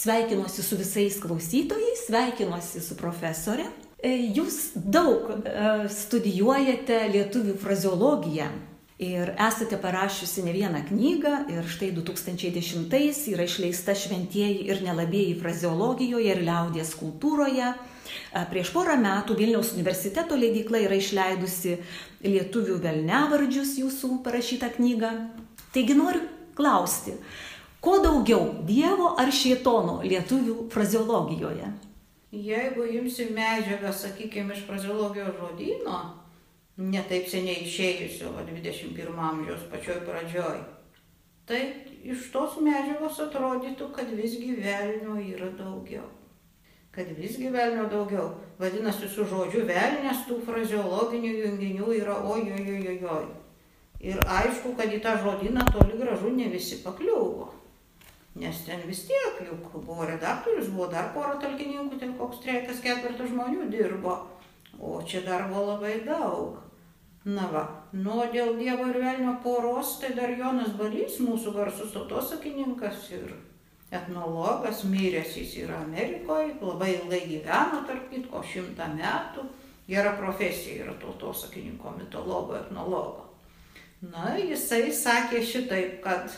sveikinuosi su visais klausytojais, sveikinuosi su profesorė. E, jūs daug e, studijuojate lietuvių frazeologiją ir esate parašiusi ne vieną knygą ir štai 2010-ais yra išleista šventieji ir nelabėjai frazeologijoje ir liaudės kultūroje. E, prieš porą metų Vilniaus universiteto leidykla yra išleidusi lietuvių velnevardžius jūsų parašytą knygą. Taigi noriu klausti, ko daugiau - Dievo ar Šietono lietuvių frazeologijoje? Jeigu imsim medžiagą, sakykime, iš frazeologijos žodyno, netaip seniai išėjusio, 21 amžiaus pačioj pradžioj, tai iš tos medžiagos atrodytų, kad visgi velnio yra daugiau. Kad visgi velnio daugiau. Vadinasi, su žodžiu velnės tų frazeologinių junginių yra ojojojojoj. Ir aišku, kad į tą žodyną toli gražu ne visi pakliuvo. Nes ten vis tiek, juk buvo redaktorius, buvo dar pora talkininkų, ten koks trejetas ketvirtas žmonių dirbo. O čia darbo labai daug. Na va, nu dėl Dievo ir Velnio poros, tai dar Jonas Balys, mūsų garsus tautosakininkas ir etnologas, miręs jis yra Amerikoje, labai ilgai gyveno, tarp kitko, šimtą metų. Gera profesija yra tautosakininko, mitologo, etnologo. Na, jisai sakė šitaip, kad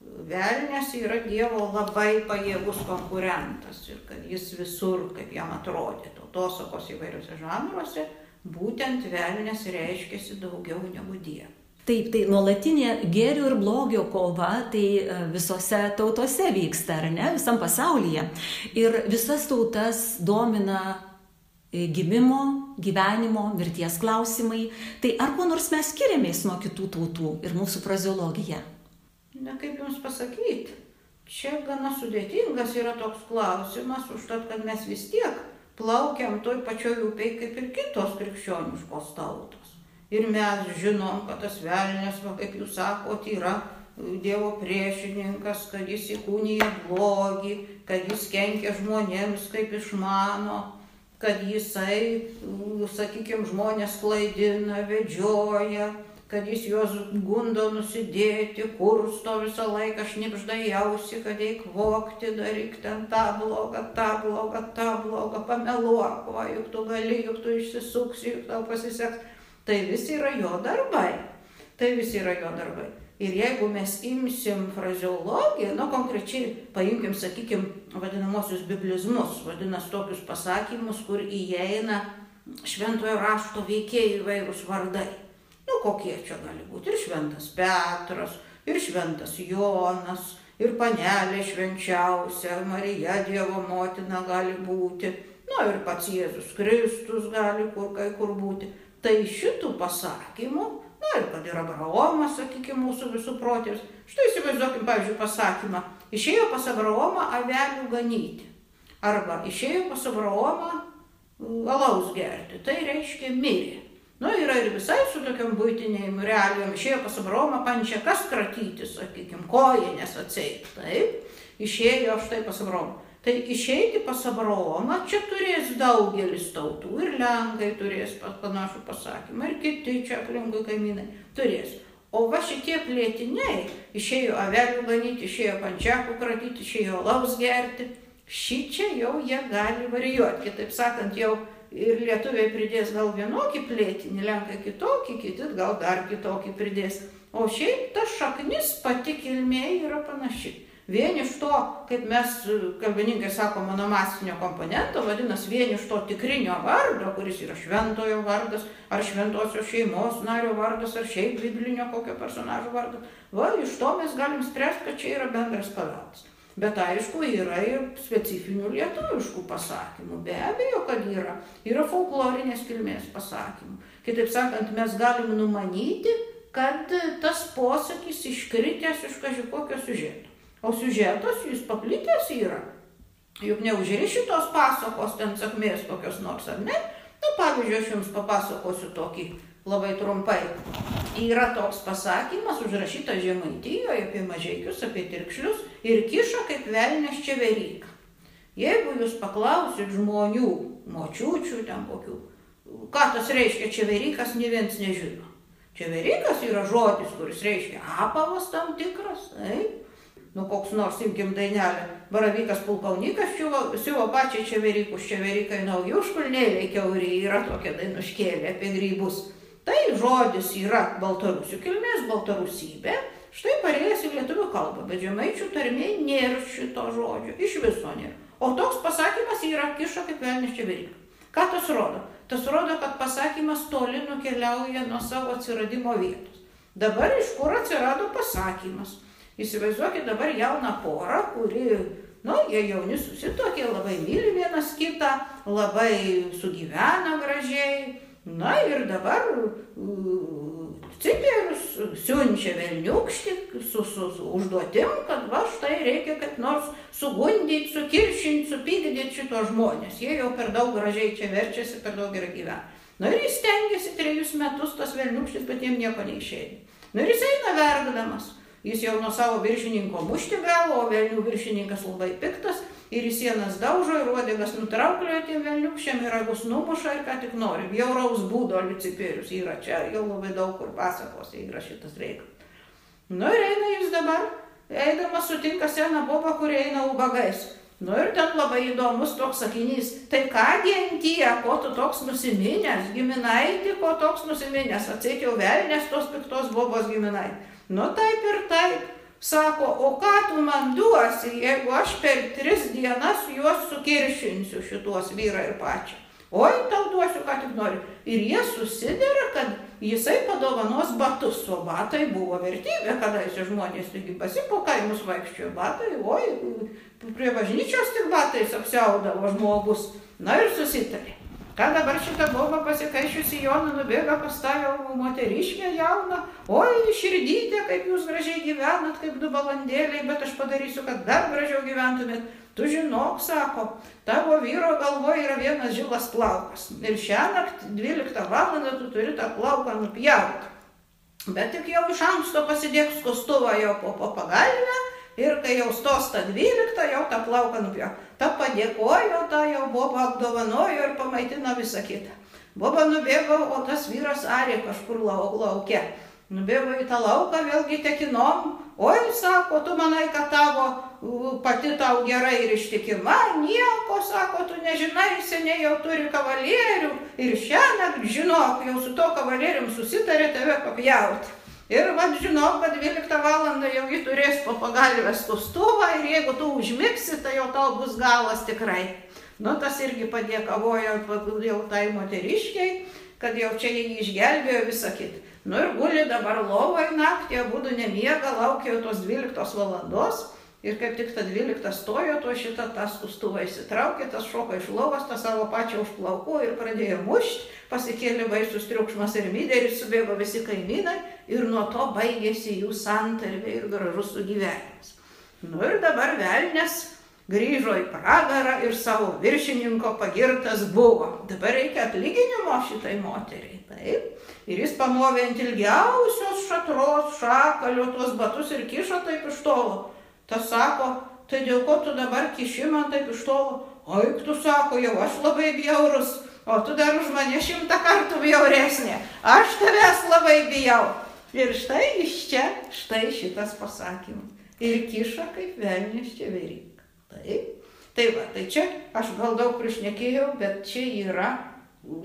velnės yra Dievo labai pajėgus konkurentas ir kad jis visur, kaip jam atrodė, tautosakos įvairiuose žanruose, būtent velnės reiškiasi daugiau negu Dievas. Taip, tai nuolatinė gėrio ir blogio kova, tai e, visose tautose vyksta, ar ne, visam pasaulyje. Ir visas tautas domina e, gimimo, gyvenimo, mirties klausimai. Tai ar kuo nors mes skiriamės nuo kitų tautų ir mūsų frazeologija? Na kaip jums pasakyti, čia gana sudėtingas yra toks klausimas, užtat, kad mes vis tiek plaukiam toj pačioj upėj kaip ir kitos krikščioniškos tautos. Ir mes žinom, kad tas velnės, va, kaip jūs sakot, yra Dievo priešininkas, kad jis įkūnyja blogį, kad jis kenkia žmonėms kaip išmano, kad jisai, sakykime, žmonės klaidina, vedžioja, kad jis juos gundo nusidėti, kursto visą laiką šnipžda jausi, kad eik vokti, daryk ten tą blogą, tą blogą, tą blogą, pameluok, va, juk tu gali, juk tu išsisuksi, juk tau pasiseks. Tai visi yra jo darbai. Tai visi yra jo darbai. Ir jeigu mes imsim frazeologiją, nu konkrečiai paimkim, sakykim, vadinamosius biblizmus, vadinasi tokius pasakymus, kur įeina šventojo rašto veikėjai įvairūs vardai. Nu, kokie čia gali būti? Ir šventas Petras, ir šventas Jonas, ir panelė švenčiausia, Marija Dievo motina gali būti, na ir pats Jėzus Kristus gali kur kai kur būti. Tai šitų pasakymų, na ir kad ir Abraomas, sakykime, mūsų visų protėvis. Štai įsivaizduokim, pavyzdžiui, pasakymą. Išėjo pas Abraomą avelių ganyti. Arba išėjo pas Abraomą alaus gerti. Tai reiškia mirė. Nu, yra ir visai su tokiam būtinėjim realijom. Išėjo pas Abraomą pančia kas kratyti, sakykime, kojinės atseit. Taip, išėjo štai pas Abraomą. Tai išeiti pas Abraomą čia turės daugelis tautų. Ir Lenkai turės panašų pasakymą, ir kiti čia aplinkui kaimynai turės. O va šitie plėtiniai, išėjo avelių ganyti, išėjo pančiakų kratyti, išėjo laus gerti, šį čia jau jie gali varijuoti. Kitaip sakant, jau ir lietuviai pridės gal vienokį plėtinį, lenkai kitokį, kiti gal dar kitokį pridės. O šiaip ta šaknis pati kilmė yra panaši. Vien iš to, kaip mes kalbininkai sako, monomasinio komponento, vadinasi, vien iš to tikrinio vardo, kuris yra šventojo vardas, ar šventosios šeimos nario vardas, ar šiaip biblinio kokio personažo vardas, va, iš to mes galim spręsti, kad čia yra bendras paveldas. Bet aišku, yra ir specifinių lietuviškų pasakymų. Be abejo, kad yra. Yra folklorinės kilmės pasakymų. Kitaip sakant, mes galim numanyti, kad tas posakis iškritęs iš kažkokio siužeto. O siužetas jis paplitęs yra. Juk neužriši tos pasakos ten sakmės kokios nors, ar ne? Na, pavyzdžiui, aš jums papasakosiu tokį labai trumpai. Yra toks pasakymas užrašytas Žemaitijoje apie mažiekius, apie tirkšlius ir kiša kaip velnės čia veryk. Jeigu jūs paklausit žmonių, močiučių ten kokių, ką tas reiškia čia verykas, ne viens nežino. Čia verykas yra žodis, kuris reiškia apavas tam tikras, taip. nu koks nors imkim dainelę, baravykas pulkaunykas siuvo pačiai čeverikus, čeverikai nauji užkulnėliai keuriai, yra tokia dainuškėlė apie grybus. Tai žodis yra baltarusių kilmės, baltarusybė, štai parėjęs į lietuvių kalbą, bet žemaičių tarmė nėra šito žodžio, iš viso nėra. O toks pasakymas yra kiša kaip velnis čeverika. Ką tas rodo? Tas rodo, kad pasakymas toli nukeliauja nuo savo atsiradimo vietos. Dabar iš kur atsirado pasakymas? Įsivaizduokit dabar jauną porą, kuri, nu, jie jauni susitokė, labai myli vienas kitą, labai sugyvena gražiai. Na ir dabar Cipierius siunčia velniukštį su, su, su užduotim, kad va štai reikia kaip nors sugundyti, sukiršinti, supykdyti šitos žmonės. Jie jau per daug gražiai čia verčiasi, per daug gerai gyvena. Na ir jis stengiasi trejus metus tas velniukštis, bet jiem nieko neišėjo. Na ir jis eina verkdamas. Jis jau nuo savo viršininko mušti gavo, o velnių viršininkas labai piktas ir į sienas daužo ir uodegas nutrauklioja tiem velniukščiam ir ragus numuša ir ką tik nori. Bjauraus būdo licipirius yra čia, jau labai daug kur pasakose yra šitas reikalas. Nu ir eina jis dabar, eidamas sutinka seną bobą, kuri eina ubagais. Nu ir ten labai įdomus toks sakinys. Tai ką gentie, ko tu toks nusiminęs, giminaitį, ko toks nusiminęs, atseit jau velnės tos piktos bobos giminaitį. Nu taip ir taip. Sako, o ką tu man duosi, jeigu aš per tris dienas juos sukiršinsiu šituos vyrą ir pačią. Oi, tau duosiu, ką tik nori. Ir jie susidera, kad jisai padovanos batus, o batai buvo vertybė, kadaise žmonės taigi pasipokaimus vaikščiojo batai, oi, prie bažnyčios tik batais apsiaudavo žmogus. Na ir susitarė. Ką dabar šitą bobą pasikaišiusi Joną nubėga pas tą jau moteriškę jauną, oi širdytė, kaip jūs gražiai gyvenat, kaip du balandėliai, bet aš padarysiu, kad dar gražiau gyventumėt. Tu žinok, sako, tavo vyro galvoje yra vienas žilas plaukas. Ir šią naktį 12 val. tu turi tą plauką nupjauti. Bet tik jau iš anksto pasidėk skustuvą jau po, po pagalbę ir kai jau stos ta 12, jau tą plauką nupjau. Ta padėkojo, ta jau Boba apdovanojo ir pamaitino visą kitą. Boba nubėgo, o tas vyras arė kažkur lau, laukia. Nubėgo į tą lauką, vėlgi tekinom. Oi, sako, tu manai, kad tavo pati tau gerai ir ištikima. Nieko, sako, tu nežinai, seniai jau turi kavalierių. Ir šiandien, žinok, jau su to kavalierium susitarė tave papjauti. Ir vad žinok, kad 12 val. jau jį turės po pagalbę skustuvą ir jeigu tu užmigsi, tai jau tau bus galas tikrai. Nu, tas irgi padėkavojo jau tai moteriškiai, kad jau čia jį išgelbėjo visą kitą. Nu ir guli dabar lovai naktį, būdu nemiega, laukia jau tos 12 valandos. Ir kaip tik ta 12 stojo, to šitą tą skustuvą įsitraukė, tas šoka iš lovos, tą savo pačią už plaukų ir pradėjo mušti, pasikėlė baisus triukšmas ir myderis, subėgo visi kaimynai ir nuo to baigėsi jų santarvė ir gražus sugyvenimas. Nu ir dabar velnės grįžo į pragarą ir savo viršininko pagirtas buvo. Dabar reikia atlyginimo šitai moteriai. Taip. Ir jis pamovė ant ilgiausios šatros šakalio tuos batus ir kišo taip iš tolo. Tas sako, tai dėl ko tu dabar kiši man taip iš tolo? Oi, tu sako, jau aš labai bjaurus, o tu dar už mane šimtą kartų bjauresnė. Aš tavęs labai bijau. Ir štai iš čia, štai šitas pasakymas. Ir kiša kaip velnis čia veryk. Taip. Tai va, tai čia aš gal daug priešnekėjau, bet čia yra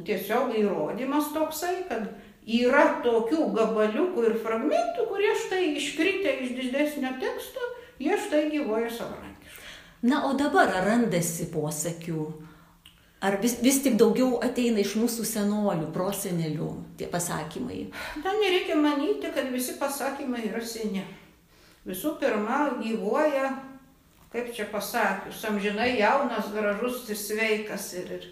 tiesiog įrodymas toksai, kad yra tokių gabaliukų ir fragmentų, kurie štai iškritę iš didesnio teksto jie štai gyvoja savarankiškai. Na, o dabar ar randasi posakių? Ar vis, vis tik daugiau ateina iš mūsų senolių, prosenelių tie pasakymai? Na, nereikia manyti, kad visi pasakymai yra seni. Visų pirma, gyvoja, kaip čia pasakius, amžinai jaunas, gražus ir sveikas ir, ir,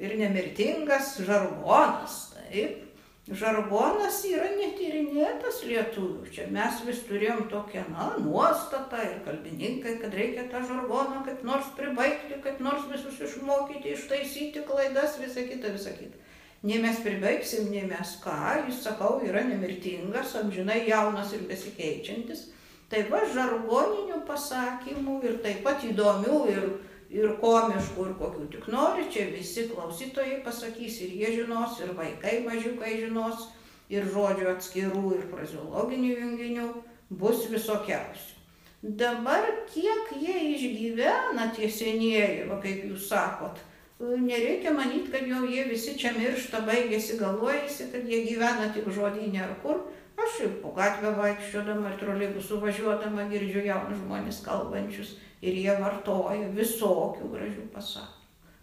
ir nemirtingas žargonas. Taip žargonas yra netyrinėtas lietuvių. Čia mes vis turėjom tokią, na, nuostatą ir kalbininkai, kad reikia tą žargoną kaip nors pribaigti, kaip nors visus išmokyti, ištaisyti klaidas, visą kitą, visą kitą. Nei mes pribaigsim, nei mes ką, jis, sakau, yra nemirtingas, amžinai jaunas ir besikeičiantis. Taip pat žargoninių pasakymų ir taip pat įdomių ir ir komiškų, ir kokių tik nori, čia visi klausytojai pasakys, ir jie žinos, ir vaikai mažiukai žinos, ir žodžių atskirų, ir fraziologinių junginių bus visokiausių. Dabar kiek jie išgyvena tie senieji, va kaip jūs sakot, nereikia manyti, kad jau jie visi čia miršta, baigėsi, galvojasi, kad jie gyvena tik žodinė ar kur. Aš ir po gatvę vaikščiodama ir troleibusų važiuodama girdžiu jaunus žmonės kalbančius ir jie vartoja visokių gražių pasakymų.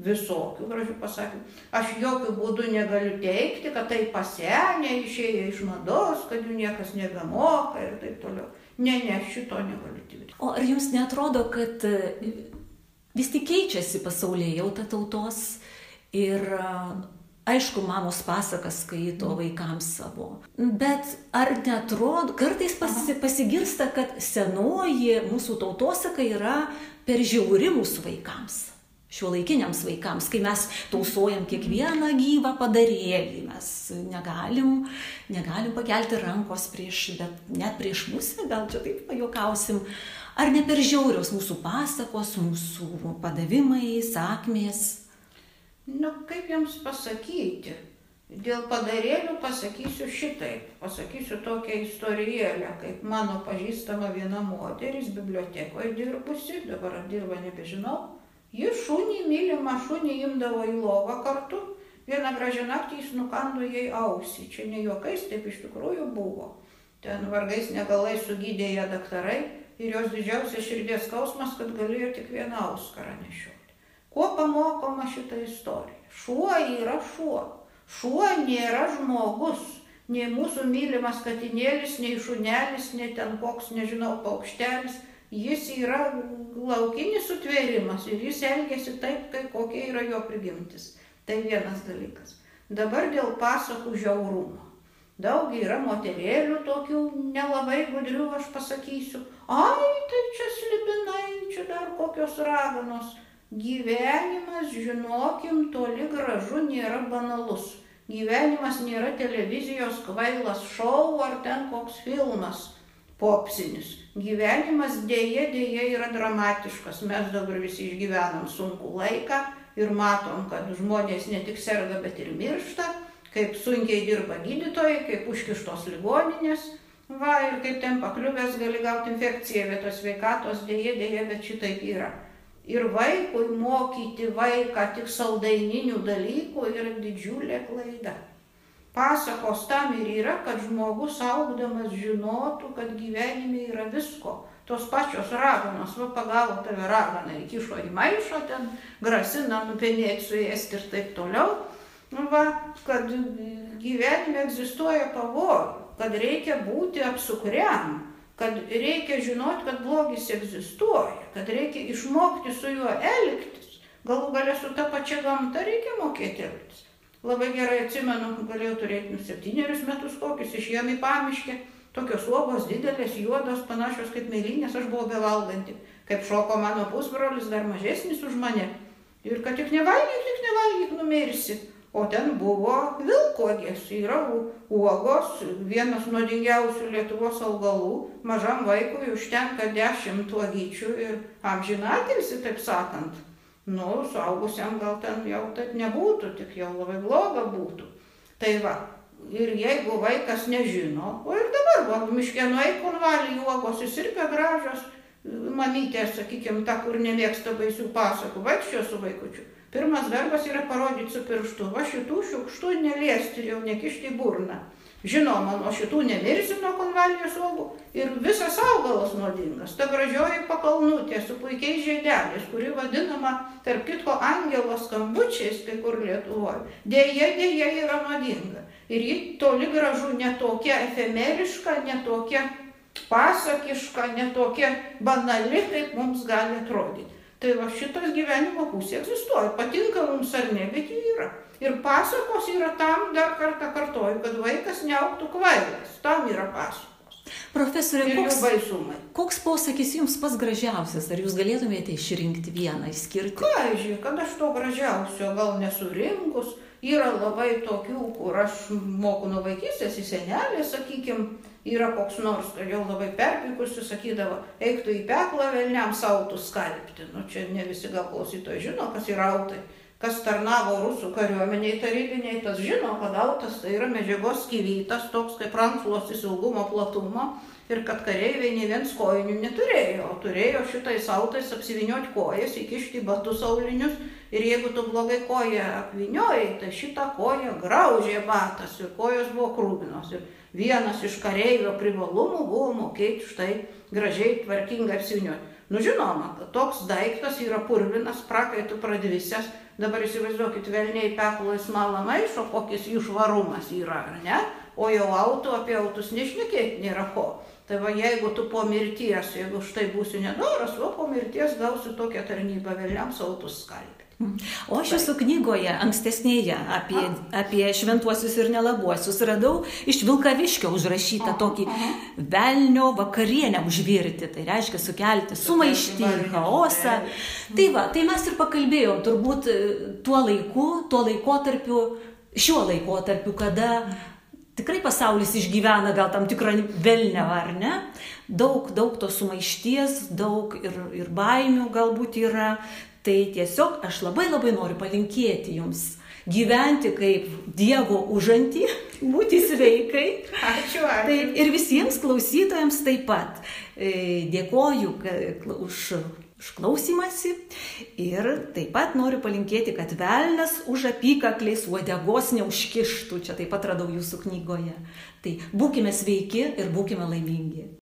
Visokių gražių pasakymų. Aš jokių būdų negaliu teikti, kad tai pasenė, išėję iš mados, kad jų niekas nebemoka ir taip toliau. Ne, ne, šito negaliu teikti. O ar jums netrodo, kad e, vis tik keičiasi pasaulyje jau ta tautos ir Aišku, mamos pasakas skaito vaikams savo. Bet ar netrodo, kartais pasi, pasigirsta, kad senoji mūsų tautosaka yra per žiauri mūsų vaikams. Šiuolaikiniams vaikams, kai mes tausojam kiekvieną gyvą padarėlį, mes negalim, negalim pakelti rankos prieš, bet net prieš musę, gal čia taip pajokausim, ar ne per žiaurios mūsų pasakos, mūsų padavimai, sakmės. Nu, kaip jums pasakyti? Dėl padarėlių pasakysiu šitaip. Pasakysiu tokią istorijėlę, kaip mano pažįstama viena moteris bibliotekoje dirbusi, dabar ar dirba nebežinau. Ji šunį, mylimą šunį imdavo į lovą kartu. Vieną gražią naktį jis nukando jai ausį. Čia ne juokais, taip iš tikrųjų buvo. Ten vargais negalai sugydė ją daktarai ir jos didžiausias širdies skausmas, kad galėjo tik vieną auskarą nešioti. Kuo pamokoma šitą istoriją? Šuo yra šuo. Šuo nėra žmogus. Nei mūsų mylimas katinėlis, nei šunelis, nei ten koks, nežinau, paukštelis. Jis yra laukinis sutvėrimas ir jis elgesi taip, kaip kokia yra jo prigimtis. Tai vienas dalykas. Dabar dėl pasakų žiaurumo. Daug yra moterėlių tokių nelabai gudrių, aš pasakysiu. Ai, tai čia slibinai, čia dar kokios raganos Gyvenimas, žinokim, toli gražu nėra banalus. Gyvenimas nėra televizijos kvailas šou ar ten koks filmas popsinis. Gyvenimas dėje dėje yra dramatiškas. Mes dabar visi išgyvenam sunkų laiką ir matom, kad žmonės ne tik serga, bet ir miršta, kaip sunkiai dirba gydytojai, kaip užkištos ligoninės. Va, ir kaip ten pakliuvęs gali gauti infekciją vietos sveikatos, dėje dėje, bet šitaip yra. Ir vaikui mokyti vaiką tik saldaininių dalykų yra didžiulė klaida. Pasakos tam ir yra, kad žmogus augdamas žinotų, kad gyvenime yra visko. Tos pačios raganos, va pagavo tave raganą, įkišo į maišą, ten grasina nupenėti su ėsti ir taip toliau. Va, kad gyvenime egzistuoja pavojų, kad reikia būti apsukriam, kad reikia žinoti, kad blogis egzistuoja, kad reikia išmokti su juo elgtis. Galų galę su ta pačia gamta reikia mokėti elgtis. Labai gerai atsimenu, galėjau turėti nu septynerius metus kokius, išėjom į pamiškę, tokios uogos didelės, juodos, panašios kaip mėlynės, aš buvau bevalganti, kaip šoko mano pusbrolis, dar mažesnis už mane. Ir kad tik nevalgyk, tik nevalgyk, numirsi. O ten buvo vilkogės, yra uogos, vienas nuodingiausių Lietuvos augalų, mažam vaikui užtenka dešimt uogyčių ir amžinatilsi, taip sakant. Nu, suaugusiam gal ten jau taip nebūtų, tik jau labai bloga būtų. Tai va, ir jeigu vaikas nežino, o ir dabar, va, miškė nueik konvalį uogos, įsirpia gražios, mamytė, sakykime, ta, kur nemėgsta baisių pasakų, vaikščio su vaikučiu Pirmas darbas yra parodyti su pirštu. Va šitų šiukštų neliesti jau nekišti į burną. Žinoma, nuo šitų nemirsim nuo konvalijos uogų ir visas augalas nuodingas. Ta gražioji pakalnutė su puikiais žiedeliais, kuri vadinama, tarp kitko, angelo skambučiais kai kur Lietuvoje. Dėja, dėja yra nuodinga. Ir ji toli gražu netokia efemeriška, netokia pasakiška, netokia banali, kaip mums gali atrodyti. Tai va šitas gyvenimo pusė egzistuoja, patinka mums ar ne, bet ji yra. Ir pasakos yra tam, dar kartą kartoju, kad vaikas neauktų kvailas. Tam yra pasakos. Profesorė, koks, koks posakis jums pats gražiausias? Ar jūs galėtumėte išrinkti vieną, išskirti? Ką, žiūrėk, kad aš to gražiausio gal nesurinkus. Yra labai tokių, kur aš moku nuo vaikystės į senelį, sakykime, yra koks nors, kad jau labai perpikusi, sakydavo, eiktų į peklą velniam sautų skalbti. Nu, čia ne visi gal klausytojai žino, kas yra autai. Kas tarnavo rusų kariuomeniai tarybiniai, tas žino, kad autas tai yra medžiagos skyvytas, toks kaip rankšluos į saugumo platumą ir kad kareiviai nei viens kojinių neturėjo, turėjo šitais autais apsivinioti kojas, įkišti batus aulinius ir jeigu tu blogai koją apviniojai, tai šitą koją graužė batas ir kojos buvo krūvinos. Ir vienas iš kareivio privalumų buvo mokėti štai gražiai tvarkingai apsivinioti. Nu žinoma, toks daiktas yra purvinas, prakaitų pradvisęs, dabar įsivaizduokit, velniai peklai smalą maišo, kokis jų švarumas yra, ar ne? O jau autų apie autus nešnekėti nėra ko. Tai va jeigu tu po mirties, jeigu štai būsi nedoras, va po mirties gausi tokią tarnybą vėliams autus skalbti. O aš jūsų knygoje, ankstesnėje, apie, apie šventuosius ir nelabuosius, radau iš Vilkaviškio užrašytą tokį velnio vakarienę užvirti, tai reiškia sukelti sumaištį, chaosą. Tai va, tai mes ir pakalbėjom turbūt e, tuo laiku, tuo laikotarpiu, šiuo laikotarpiu, kada tikrai pasaulis išgyvena gal tam tikrą velnevą, ar ne? Daug, daug tos sumaišties, daug ir, ir baimių galbūt yra. Tai tiesiog aš labai labai noriu palinkėti jums gyventi kaip Dievo užantį, būti sveikai. Ačiū, ačiū. Taip, ir visiems klausytojams taip pat. E, dėkoju už už klausimąsi ir taip pat noriu palinkėti, kad velnas už apykakliais uodegos neužkištų, čia taip pat radau jūsų knygoje. Tai būkime sveiki ir būkime laimingi.